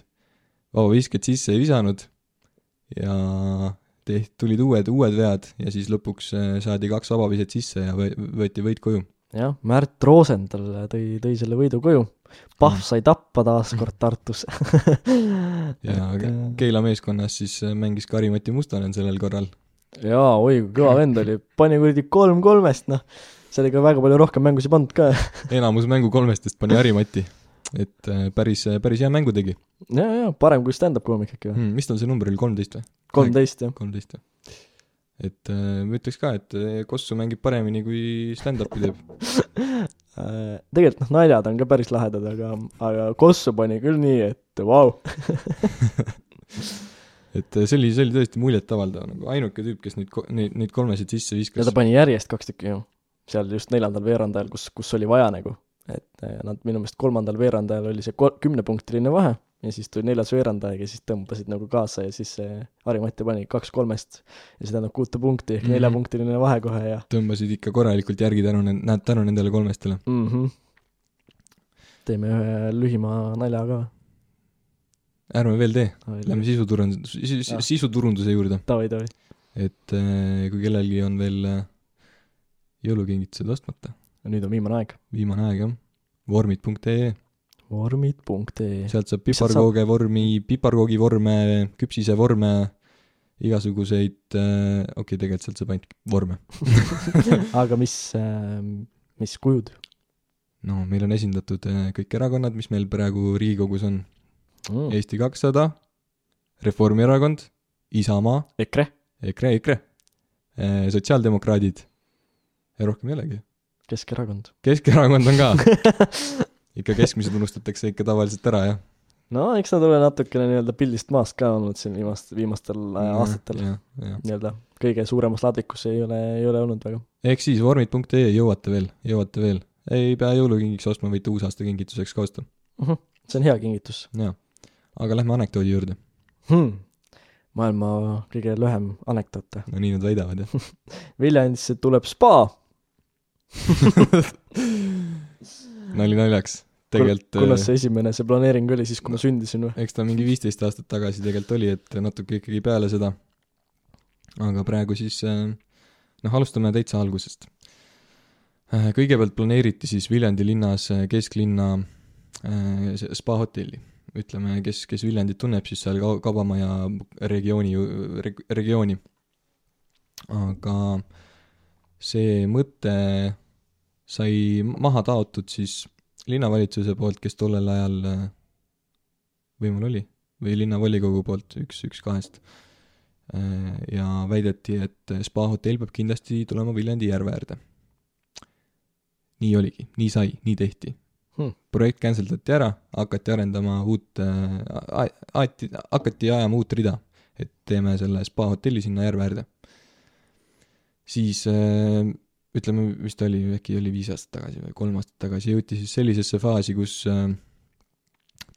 vabaviskeid sisse ei visanud ja tehti, tulid uued, uued vead ja siis lõpuks saadi kaks vabaviset sisse ja võe- võeti võit koju. jah, Märt Rosenthal tõi, tõi selle võidu koju. Pahv sai tappa taas kord Tartus. ja Keila meeskonnas siis eh, mängis ka Harri-Mati Mustonen sellel korral jaa, oi kui kõva vend oli, pani kuradi kolm kolmest, noh. sellega väga palju rohkem mängusid polnud ka. enamus mängu kolmestest pani Harimati. et äh, päris, päris hea mängu tegi jaa, jaa, parem kui stand-up koomik äkki või? hmm,. mis tal see number oli, kolmteist või? kolmteist, jah. kolmteist jah. Et äh, ma ütleks ka, et äh, Kossu mängib paremini, kui stand-up'i teeb. Äh, tegelikult noh, naljad on ka päris lahedad, aga, aga Kossu pani küll nii, et vau. et äh, see oli, see oli tõesti muljetavaldav, nagu ainuke tüüp, kes neid, neid, neid kolmesid sisse ja viskas ta. pani järjest kaks tükki ju. seal just neljandal veerandajal, kus, kus oli vaja nagu. et eh, nad minu meelest kolmandal veerandajal oli see kümnepunktiline vahe ja siis tuli neljas veerandaeg ja siis tõmbasid nagu kaasa ja siis see Harri-Mati pani kaks kolmest ja see tähendab kuute punkti ehk Mhm. mm. neljapunktiline vahe kohe ja tõmbasid ikka korralikult järgi tänu, näed, tänu nendele kolmestele. mm. -hmm. teeme ühe lühima nalja ka. ärme veel tee, lähme sisuturundus, Ah. sisuturunduse juurde. davai, davai. et äh, kui kellelgi on veel äh, jõulukingitused ostmata, nüüd on viimane aeg. viimane aeg jah, vormid.ee, vormid.ee sealt saab piparkooge vormi, piparkoogi vorme, küpsise vorme, igasuguseid äh,, okei okay,, tegelikult sealt saab ainult vorme. aga mis, mis kujud no meil on esindatud äh, kõik erakonnad, mis meil praegu Riigikogus on, mm.? Eesti kakssada, Reformierakond, Isamaa, EKRE, EKRE, EKRE, sotsiaaldemokraadid ja rohkem ei olegi. Keskerakond. Keskerakond on ka. ikka keskmised unustatakse ikka tavaliselt ära, jah. no eks nad ole natukene nii-öelda pildist maast ka olnud siin viimast, viimastel äh, aastatel. jah, jah. nii-öelda kõige suuremas laadvikus ei ole, ei ole olnud väga. ehk siis vormid.ee jõuate veel, jõuate veel. ei pea jõulukingiks ostma, võite uusaasta kingituseks ka osta. see on hea kingitus jaa. aga lähme anekdoodi juurde. hmm.. maailma kõige lühem anekdoot. no nii nad väidavad, jah. Viljandisse tuleb spa. nali naljaks, tegelikult kunas see esimene, see planeering oli siis, kui ma sündisin või? eks ta mingi viisteist aastat tagasi tegelikult oli, et natuke ikkagi peale seda. aga praegu siis äh, noh, alustame täitsa algusest. kõigepealt planeeriti siis Viljandi linnas äh, kesklinna äh, see spahotelli. ütleme, kes, kes Viljandit tunneb, siis seal Kau- Kaubamaja regiooni, regiooni. aga see mõte sai maha taotud siis linnavalitsuse poolt, kes tollel ajal äh, võimul oli, või linnavolikogu poolt, üks, üks kahest. ja väideti, et spaahotell peab kindlasti tulema Viljandi järve äärde. nii oligi, nii sai, nii tehti Hmm. projekt cancel dati ära, hakati arendama uut äh,, aeti, hakati ajama uut rida, et teeme selle spahotelli sinna järve äärde. siis äh, ütleme, vist oli, äkki oli viis aastat tagasi või kolm aastat tagasi, jõuti siis sellisesse faasi, kus äh,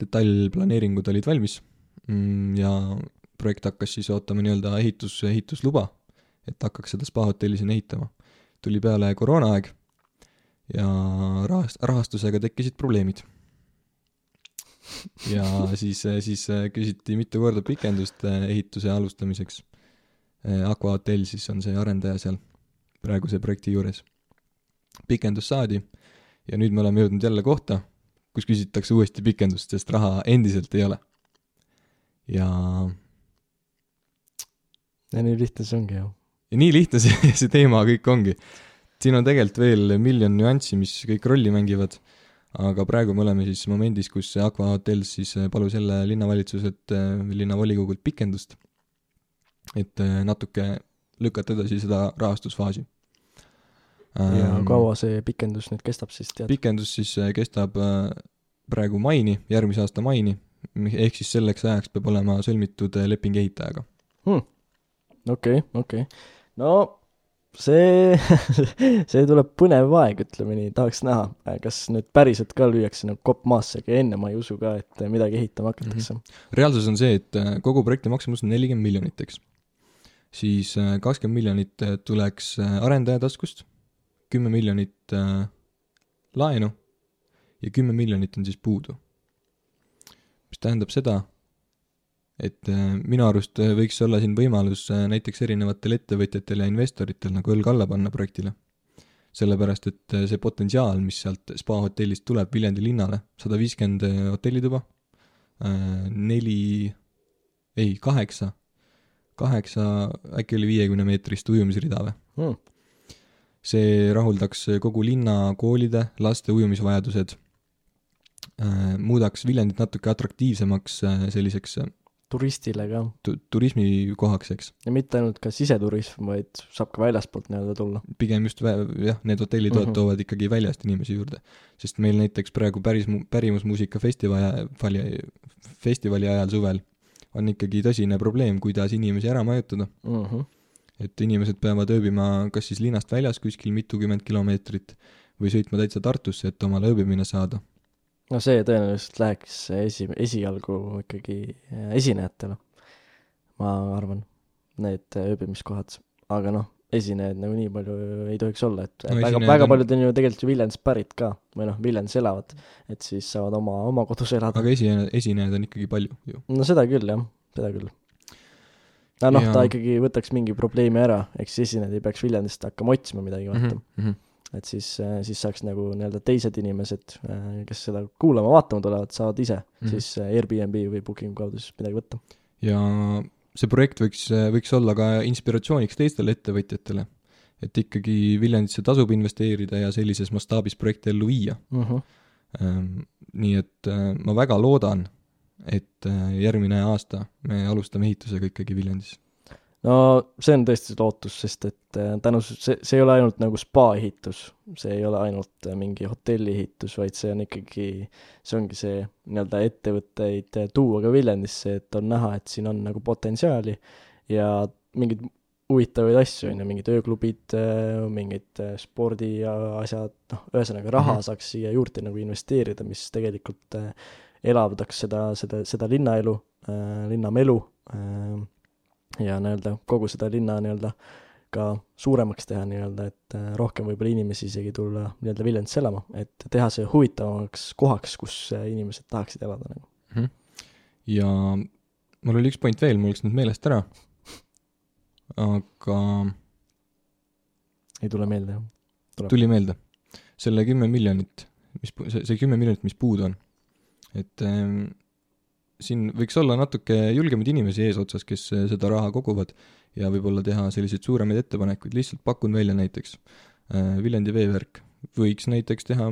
detailplaneeringud olid valmis mm, ja projekt hakkas siis ootama nii-öelda ehitus, ehitusluba, et hakkaks seda spahotelli sinna ehitama. tuli peale koroonaaeg ja rahast-, rahastusega tekkisid probleemid. ja siis, siis küsiti mitu korda pikendust eh, ehituse alustamiseks. Aqua hotell siis on see arendaja seal praeguse projekti juures. pikendus saadi ja nüüd me oleme jõudnud jälle kohta, kus küsitakse uuesti pikendust, sest raha endiselt ei ole. ja, ja nii lihtne see ongi ju. ja nii lihtne see, see teema kõik ongi. siin on tegelikult veel miljon nüanssi, mis kõik rolli mängivad, aga praegu me oleme siis momendis, kus Aqua hotell siis palus jälle linnavalitsuselt linnavolikogult pikendust, et natuke lükata edasi seda rahastusfaasi. ja kaua see pikendus nüüd kestab siis tead? pikendus siis eh, kestab eh, praegu maini, järgmise aasta maini, ehk siis selleks ajaks peab olema sõlmitud eh, leping ehitajaga. okei, okei. no see, see tuleb põnev aeg, ütleme nii, tahaks näha, kas nüüd päriselt ka lüüakse nagu kopp maasse, aga enne ma ei usu ka, et midagi ehitama hakatakse mm. reaalsus on see, et äh, kogu projekti maksumus on nelikümmend miljonit, eks. Siis äh, kakskümmend miljonit äh, tuleks äh, arendaja taskust, kümme miljonit laenu ja kümme miljonit on siis puudu. mis tähendab seda, et minu arust võiks olla siin võimalus näiteks erinevatel ettevõtjatel ja investoritel nagu õlg alla panna projektile. sellepärast, et see potentsiaal, mis sealt spa hotellist tuleb Viljandi linnale, sada viiskümmend hotellituba, neli, ei kaheksa, kaheksa, äkki oli viiekümne meetrist ujumisrida või? -hmm. see rahuldaks kogu linna koolide laste ujumisvajadused, muudaks Viljandit natuke atraktiivsemaks äh, selliseks äh, turistile ka tu-, turismikohaks, eks. ja mitte ainult ka siseturism, vaid saab ka väljaspoolt nii-öelda tulla. pigem just jah, need hotellid mm. -hmm. toovad ikkagi väljast inimesi juurde. sest meil näiteks praegu päris mu-, pärimusmuusika festivali, festivali ajal suvel on ikkagi tõsine probleem, kuidas inimesi ära majutada. Mm -hmm. et inimesed peavad ööbima kas siis linnast väljas kuskil mitukümmend kilomeetrit või sõitma täitsa Tartusse, et omale ööbimine saada. no see tõenäoliselt läheks esi, esialgu ikkagi äh, esinejatele, ma arvan, need ööbimiskohad, aga noh, esinejaid nagu nii palju ei tohiks olla, et No väga, esinejad väga on- paljud on ju tegelikult ju Viljandist pärit ka või noh, Viljandis elavad, et siis saavad oma, oma kodus elada. aga esinejaid, esinejaid on ikkagi palju ju. no seda küll jah, seda küll. aga noh Ja-, ta ikkagi võtaks mingi probleemi ära, ehk siis esinejad ei peaks Viljandist hakkama otsima midagi, vaata mm. -hmm. et siis, siis saaks nagu nii-öelda teised inimesed, kes seda kuulama-vaatama tulevad, saavad ise mm. -hmm. siis äh, Airbnb või Booking kaudu siis midagi võtta. ja see projekt võiks, võiks olla ka inspiratsiooniks teistele ettevõtjatele. et ikkagi Viljandisse tasub investeerida ja sellises mastaabis projekte ellu viia. Mm -hmm. nii et äh, ma väga loodan, et äh, järgmine aasta me alustame ehitusega ikkagi Viljandis. No see on tõesti lootus, sest et äh, tänu, see, see ei ole ainult nagu spa ehitus, see ei ole ainult äh, mingi hotelli ehitus, vaid see on ikkagi, see ongi see nii-öelda ettevõtteid äh, tuua ka Viljandisse, et on näha, et siin on nagu potentsiaali ja mingeid huvitavaid asju, on ju, mingid ööklubid, mingid spordiasjad, noh, ühesõnaga raha mm. -hmm. saaks siia juurde nagu investeerida, mis tegelikult elavdaks seda, seda, seda linnaelu linnamelu ja nii-öelda kogu seda linna nii-öelda ka suuremaks teha nii-öelda, et äh, rohkem võib-olla inimesi isegi tulla nii-öelda Viljandisse elama, et teha see huvitavamaks kohaks, kus äh, inimesed tahaksid elada nagu. Mhm. ja mul oli üks point veel, mul läks nüüd meelest ära, aga ei tule meelde, jah? Tuli meelde. selle kümme miljonit, mis, see kümme miljonit, mis puudu on. et ähm, siin võiks olla natuke julgemaid inimesi eesotsas, kes äh, seda raha koguvad ja võib-olla teha selliseid suuremaid ettepanekuid, lihtsalt pakun välja näiteks äh, Viljandi veevärk. Võiks näiteks teha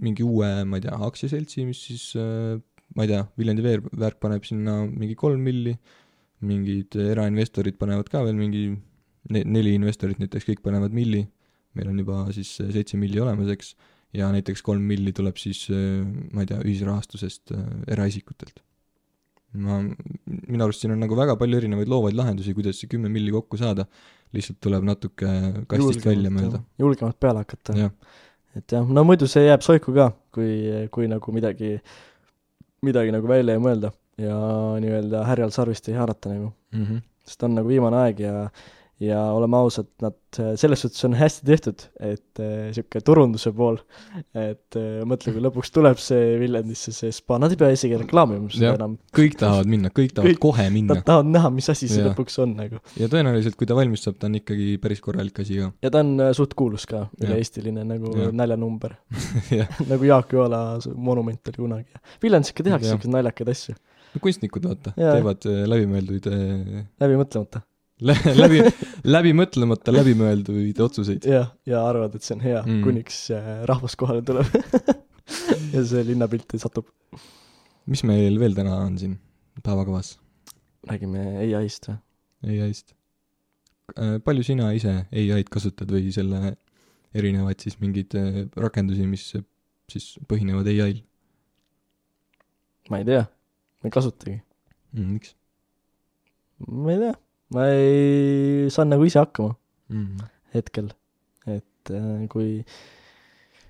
mingi uue, ma ei tea, aktsiaseltsi, mis siis äh, ma ei tea, Viljandi veevärk paneb sinna mingi kolm milli, mingid erainvestorid panevad ka veel mingi ne-, neli investorit näiteks, kõik panevad milli, meil on juba siis seitse milli olemas, eks, ja näiteks kolm milli tuleb siis, ma ei tea, ühisrahastusest eraisikutelt ma, minu arust siin on nagu väga palju erinevaid loovaid lahendusi, kuidas see kümme milli kokku saada, lihtsalt tuleb natuke kastist julgemalt, välja mõelda. julgemalt peale hakata. et jah, no muidu see jääb soiku ka, kui, kui nagu midagi, midagi nagu välja ei mõelda ja nii-öelda härjal sarvist ei haarata nagu mm. -hmm. sest on nagu viimane aeg ja ja oleme ausad, nad selles suhtes on hästi tehtud, et niisugune äh, turunduse pool, et äh, mõtle, kui lõpuks tuleb see Viljandisse see spa, nad ei pea isegi reklaamima seda enam. kõik tahavad minna, kõik tahavad kõik, kohe minna. Nad tahavad näha, mis asi see ja. lõpuks on nagu. ja tõenäoliselt, kui ta valmis saab, ta on ikkagi päris korralik asi ka. ja ta on äh, suht kuulus ka, üle-eestiline nagu ja. naljanumber nagu Jaak Joala monument oli kunagi. Viljandis ikka tehakse niisuguseid naljakaid asju. no kunstnikud, vaata, teevad läbimõelduid läbi mõtlemata läbi, läbimõtlemata, läbimõelduid otsuseid. jah, ja arvad, et see on hea mm., kuniks äh, rahvas kohale tuleb ja see linnapilti satub. mis meil veel täna on siin päevakavas? räägime ai-st või? ai-st. Äh, palju sina ise ai-d kasutad või selle erinevaid siis mingeid äh, rakendusi, mis siis põhinevad ai-l? ma ei tea, ma ei kasutagi mm,. miks? ma ei tea ma ei, saan nagu ise hakkama mm -hmm. hetkel. et äh, kui,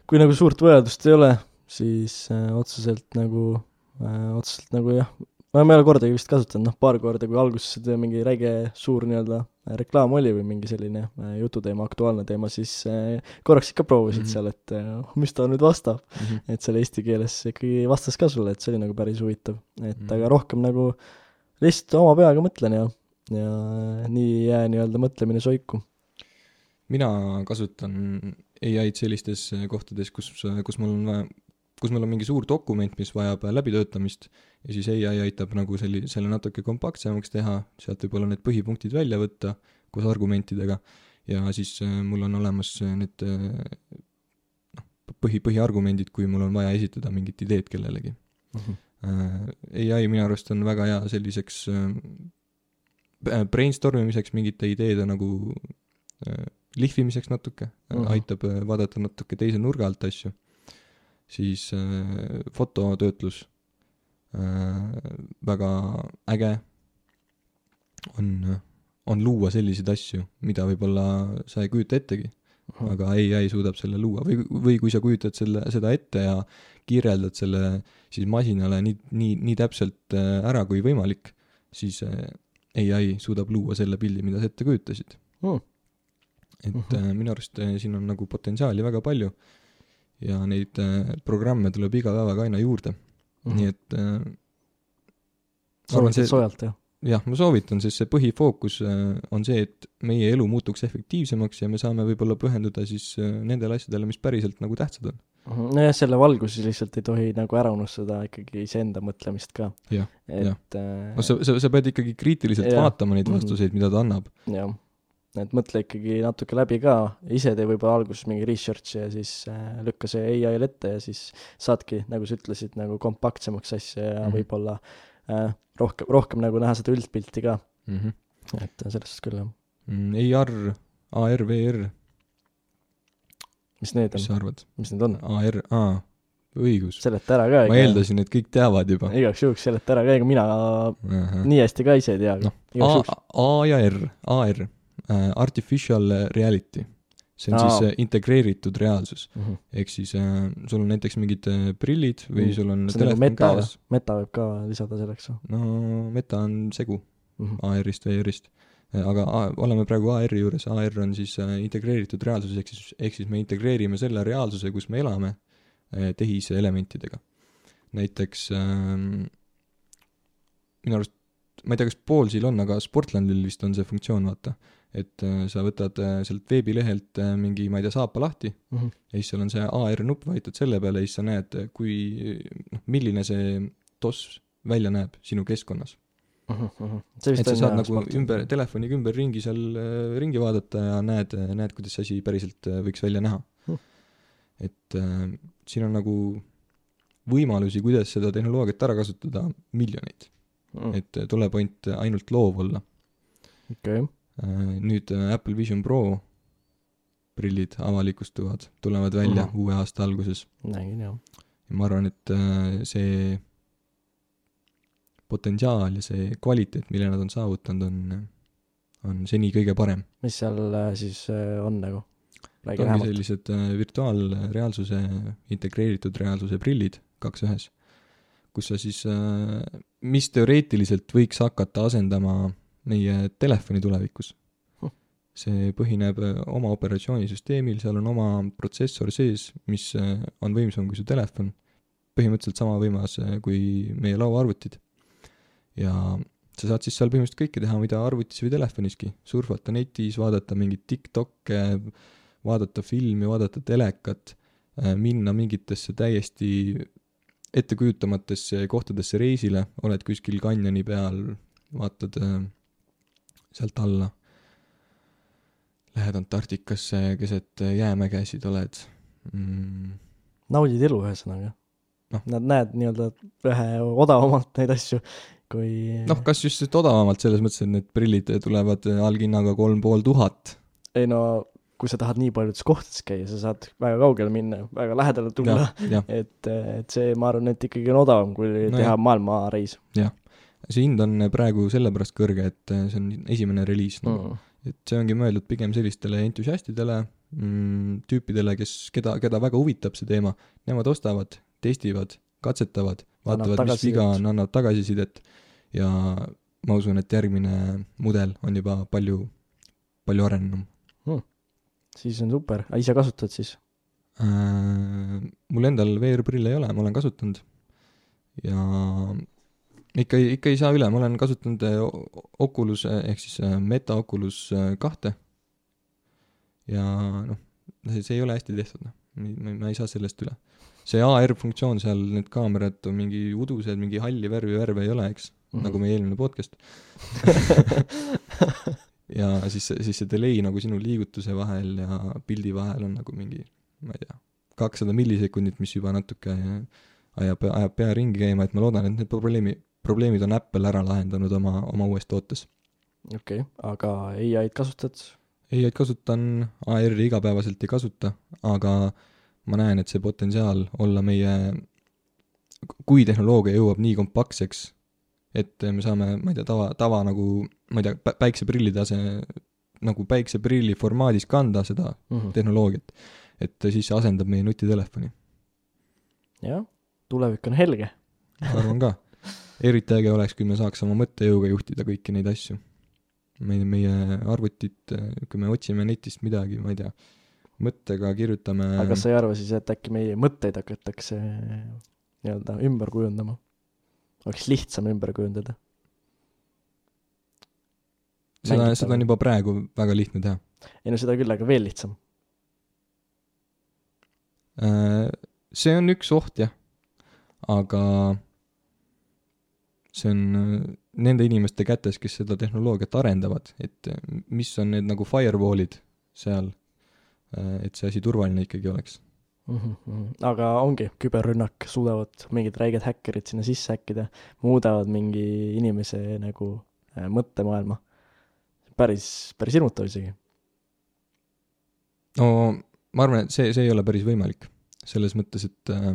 kui nagu suurt vajadust ei ole, siis äh, otseselt nagu äh,, otseselt nagu jah, ma ei ole kordagi vist kasutanud, noh, paar korda, kui alguses mingi räige suur nii-öelda reklaam oli või mingi selline jututeema, aktuaalne teema, siis korraks ikka proovisid mm -hmm. seal, et mis ta nüüd vastab mm. -hmm. et seal eesti keeles ikkagi vastas ka sulle, et see oli nagu päris huvitav. et mm -hmm. aga rohkem nagu lihtsalt oma peaga mõtlen ja ja nii ei jää nii-öelda mõtlemine soiku. mina kasutan ai-d sellistes kohtades, kus, kus mul on vaja, kus mul on mingi suur dokument, mis vajab läbitöötamist ja siis ai aitab nagu selli-, selle natuke kompaktsemaks teha, sealt võib-olla need põhipunktid välja võtta koos argumentidega ja siis äh, mul on olemas need äh, noh, põhi, põhiargumendid, kui mul on vaja esitada mingit ideed kellelegi mm. -hmm. ai minu arust on väga hea selliseks Äh, brainstorm imiseks mingite ideede nagu äh, lihvimiseks natuke uh, -huh. aitab äh, vaadata natuke teise nurga alt asju, siis äh, fototöötlus äh, väga äge on, on luua selliseid asju, mida võib-olla sa ei kujuta ettegi uh, -huh. aga ai suudab selle luua või, või kui sa kujutad selle, seda ette ja kirjeldad selle siis masinale nii, nii, nii täpselt ära kui võimalik, siis ai suudab luua selle pildi, mida sa ette kujutasid oh.. et uh -huh. äh, minu arust äh, siin on nagu potentsiaali väga palju ja neid äh, programme tuleb iga päevaga aina juurde uh. -huh. nii et äh, soovitad soojalt, jah? jah, ma soovitan, sest see põhifookus on see, et meie elu muutuks efektiivsemaks ja me saame võib-olla pühenduda siis nendele asjadele, mis päriselt nagu tähtsad on Mhm. Nojah, selle valguses lihtsalt ei tohi nagu ära unustada ikkagi iseenda mõtlemist ka. et äh, no sa, sa, sa pead ikkagi kriitiliselt ja. vaatama neid mhm. vastuseid, mida ta annab. jah, et mõtle ikkagi natuke läbi ka, ise tee võib-olla alguses mingi research'i ja siis äh, lükka see ai-l ette ja siis saadki, nagu sa ütlesid, nagu kompaktsemaks asja ja mm -hmm. võib-olla äh, rohkem, rohkem nagu näha seda üldpilti ka mm. -hmm. et selles suhtes küll, jah mm,. AR, AR, VR mis need on? mis sa arvad? mis need on? AR, aa, õigus. seleta ära ka. ma eeldasin, et kõik teavad juba. igaks juhuks seleta ära ka, ega mina Aha. nii hästi ka ise ei tea no,. A, A ja R, AR uh,, Artificial Reality. see on Aa. siis uh, integreeritud reaalsus uh -huh.. ehk siis uh, sul on näiteks mingid uh, prillid või -huh. sul on see nagu meta, meta võib ka lisada selleks või? no meta on segu uh -huh. AR-ist või AR-ist aga A- oleme praegu AR-i juures, AR on siis äh, integreeritud reaalsus, ehk siis, ehk siis me integreerime selle reaalsuse, kus me elame, äh, tehiselementidega. näiteks ähm, minu arust, ma ei tea, kas Poolsil on, aga Sportlandil vist on see funktsioon, vaata. et äh, sa võtad äh, sealt veebilehelt äh, mingi, ma ei tea, saapa lahti mm. -hmm. ja siis seal on see AR nupp, vajutad selle peale ja siis sa näed, kui noh, milline see toss välja näeb sinu keskkonnas. Mhm, see et sa saad jah nagu sport. ümber, telefoniga ümberringi seal äh, ringi vaadata ja näed, näed, kuidas see asi päriselt äh, võiks välja näha Hmm. et äh, siin on nagu võimalusi, kuidas seda tehnoloogiat ära kasutada, miljoneid. Mm, et äh, tuleb ainult, ainult loov olla. okei, Äh, nüüd Apple Vision Pro prillid avalikustuvad, tulevad välja Mhm. uue aasta alguses. nägin jah. ja ma arvan, et äh, see potentsiaal ja see kvaliteet, mille nad on saavutanud, on, on seni kõige parem. mis seal äh, siis äh, on nagu? ongi sellised äh, virtuaalreaalsuse, integreeritud reaalsuse prillid, kaks ühes, kus sa siis mis teoreetiliselt võiks hakata asendama meie telefoni tulevikus Huh. see põhineb oma operatsioonisüsteemil, seal on oma protsessor sees, mis on võimsam kui su telefon. põhimõtteliselt sama võimas kui meie lauaarvutid. Ja sa saad siis seal põhimõtteliselt kõike teha, mida arvutis või telefoniski, surfata netis, vaadata mingeid TikTok'e, vaadata filmi, vaadata telekat, minna mingitesse täiesti ettekujutamatesse kohtadesse reisile, oled kuskil kanjoni peal, vaatad äh, sealt alla, lähed Antarktikasse keset jäämägesid, oled. Mm, naudid elu ühesõnaga. Noh.. Nad näed nii-öelda vähe odavamalt neid asju, kui noh, kas just et odavamalt selles mõttes, et need prillid tulevad alghinnaga kolm pool tuhat ei no kui sa tahad nii paljudes kohtades käia, sa saad väga kaugele minna, väga lähedale tulla, jah, et, et see, ma arvan, et ikkagi on odavam, kui No teha jah. maailmareis see hind on praegu sellepärast kõrge, et see on esimene reliis nagu mm.. et see ongi mõeldud pigem sellistele entusiastidele mm,, tüüpidele, kes, keda, keda väga huvitab see teema, nemad ostavad, testivad, katsetavad, vaatavad, mis viga on, annavad tagasisidet. Ja ma usun, et järgmine mudel on juba palju, palju arenenum. Siis on super, ise kasutad siis? äh,. mul endal VR-prille ei ole, ma olen kasutanud. Ja ikka, ikka ei saa üle, ma olen kasutanud äh, Oculus äh, ehk siis äh, Meta Oculus kahte. Ja noh, see, ei ole hästi tehtud, noh, ma ei saa sellest üle. See AR funktsioon seal, need kaamerad on mingi udused, mingi halli värvi värve ei ole, eks, Mhm. nagu meie eelmine podcast. ja siis, siis see delay nagu sinu liigutuse vahel ja pildi vahel on nagu mingi, ma ei tea, kakssada millisekundit, mis juba natuke ajab, ajab pea ringi käima, et ma loodan, et need probleemi, probleemid on Apple ära lahendanud oma, oma uues tootes. okei okay., aga ai-d kasutad? ei-d kasutan, AR-i igapäevaselt ei kasuta, aga ma näen, et see potentsiaal olla meie, kui tehnoloogia jõuab nii kompaktseks, et me saame, ma ei tea, tava, tava nagu, ma ei tea, päikseprilli tase, nagu päikseprilli formaadis kanda seda Mhm. tehnoloogiat, et siis see asendab meie nutitelefoni, jah, tulevik on helge. arvan ka. eriti äge oleks, kui me saaks oma mõttejõuga juhtida kõiki neid asju. meie, meie arvutit, kui me otsime netist midagi, ma ei tea, mõttega kirjutame aga kas sa ei arva siis, et äkki meie mõtteid hakatakse nii-öelda ümber kujundama? oleks lihtsam ümber kujundada? seda, seda on juba praegu väga lihtne teha. ei no seda küll, aga veel lihtsam. Äh, see on üks oht jah, aga see on äh, nende inimeste kätes, kes seda tehnoloogiat arendavad, et äh, mis on need nagu firewall'id seal, et see asi turvaline ikkagi oleks. Mhm, aga ongi, küberrünnak, suudavad mingid räiged häkkerid sinna sisse häkkida, muudavad mingi inimese nagu äh, mõttemaailma. päris, päris hirmutav isegi. no ma arvan, et see, see ei ole päris võimalik, selles mõttes, et äh,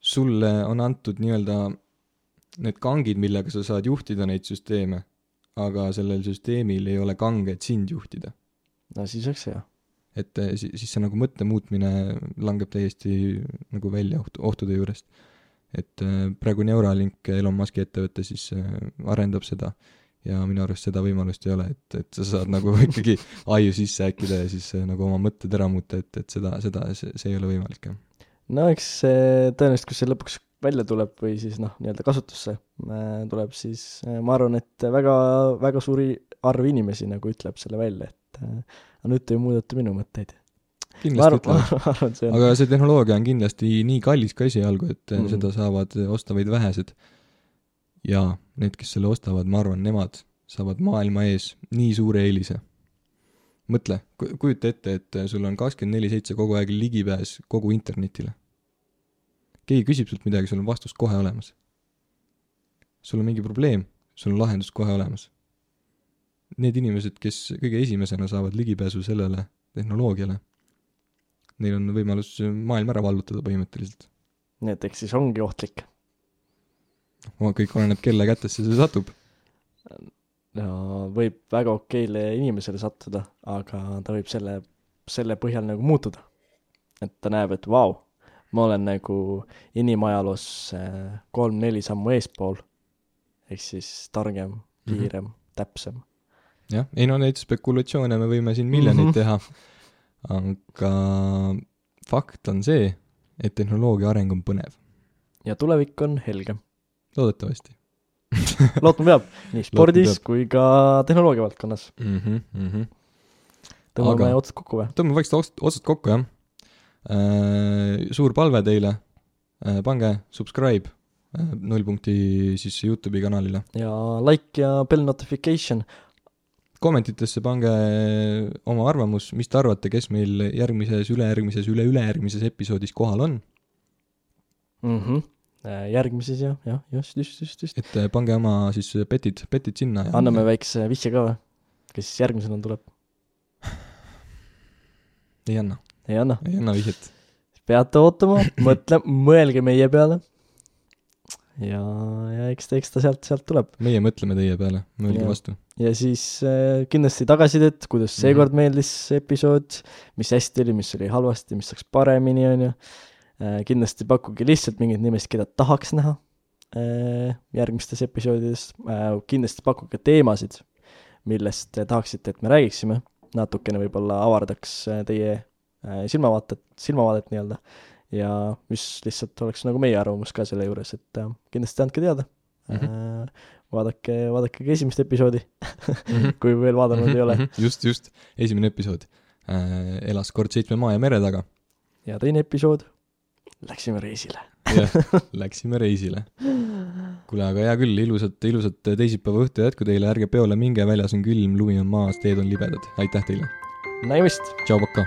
sulle on antud nii-öelda need kangid, millega sa saad juhtida neid süsteeme, aga sellel süsteemil ei ole kange, et sind juhtida. No siis oleks hea. et äh, si- siis see nagu mõtte muutmine langeb täiesti nagu välja oht-, ohtude juurest. et äh, praegu Neuralink, Elon Musk'i ettevõte siis äh, arendab seda ja minu arust seda võimalust ei ole, et, et sa saad nagu ikkagi aiu sisse häkkida ja siis nagu oma mõtted ära muuta, et, et seda, seda, see, see ei ole võimalik, jah. no eks see tõenäoliselt, kui see lõpuks välja tuleb või siis noh, nii-öelda kasutusse tuleb, siis ma arvan, et väga, väga suuri arv inimesi nagu ütleb selle välja, et äh, aga nüüd te ju muudate minu mõtteid. kindlasti ütlevad. aga see tehnoloogia on kindlasti nii kallis ka esialgu, et mm. Mhm. seda saavad osta vaid vähesed. ja need, kes selle ostavad, ma arvan, nemad saavad maailma ees nii suure eelise. mõtle, kujuta ette, et sul on kakskümmend neli seitse kogu aeg ligipääs kogu internetile. keegi küsib sult midagi, sul on vastus kohe olemas. sul on mingi probleem, sul on lahendus kohe olemas. Need inimesed, kes kõige esimesena saavad ligipääsu sellele tehnoloogiale, neil on võimalus maailm ära vallutada põhimõtteliselt. nii et eks siis ongi ohtlik. kõik oleneb, kelle kätesse see satub. no võib väga okeile inimesele sattuda, aga ta võib selle, selle põhjal nagu muutuda. et ta näeb, et vau, ma olen nagu inimajaloos äh, kolm-neli sammu eespool, ehk siis targem, kiirem mm, -hmm. täpsem. Jah, ei no neid spekulatsioone me võime siin miljoneid Mhm. teha, aga fakt on see, et tehnoloogia areng on põnev. ja tulevik on helgem. loodetavasti lootma peab, nii spordis peab. kui ka tehnoloogia valdkonnas. mm. -hmm, mm -hmm. tõmbame Aga- otsad kokku või? tõmbame vaikselt ots- otsad kokku, jah. Suur palve teile, pange subscribe äh, nullpunkti siis Youtube'i kanalile. ja like ja bell notification. Kommentitesse pange oma arvamus, mis te arvate, kes meil järgmises, ülejärgmises, üle-ülejärgmises episoodis kohal on. mm. -hmm. järgmises jah, jah, just, just, just, just. et äh, pange oma siis petid, petid sinna ja anname väikse vihje ka või? kes siis järgmisena tuleb? ei anna, ei anna. ei anna vihjet. peate ootama, mõtle, mõelge meie peale. ja, ja eks ta, eks ta sealt, sealt tuleb. meie mõtleme teie peale, mõelge Jah. vastu. Ja siis äh, kindlasti tagasisidet, kuidas Mhm. seekord meeldis episood, mis hästi oli, mis oli halvasti, mis saaks paremini, on ju. kindlasti pakkuge lihtsalt mingeid nimesid, keda tahaks näha äh, järgmistes episoodides. kindlasti pakkuge teemasid, millest te tahaksite, et me räägiksime. natukene võib-olla avardaks äh, teie äh, silmavaatet, silmavaadet nii-öelda. ja mis lihtsalt oleks nagu meie arvamus ka selle juures, et äh, kindlasti andke teada Mhm. äh, vaadake, vaadake ka esimest episoodi Mhm. kui veel vaadanud ei ole. just, just, esimene episood äh, elas kord seitsme maa ja mere taga ja teine episood, läksime reisile. ja läksime reisile. kuule, aga hea küll, ilusat, ilusat teisipäeva õhtu jätku teile, ärge peole minge, väljas on külm, lumi on maas, teed on libedad, aitäh teile, nägemist! tšau, pakaa.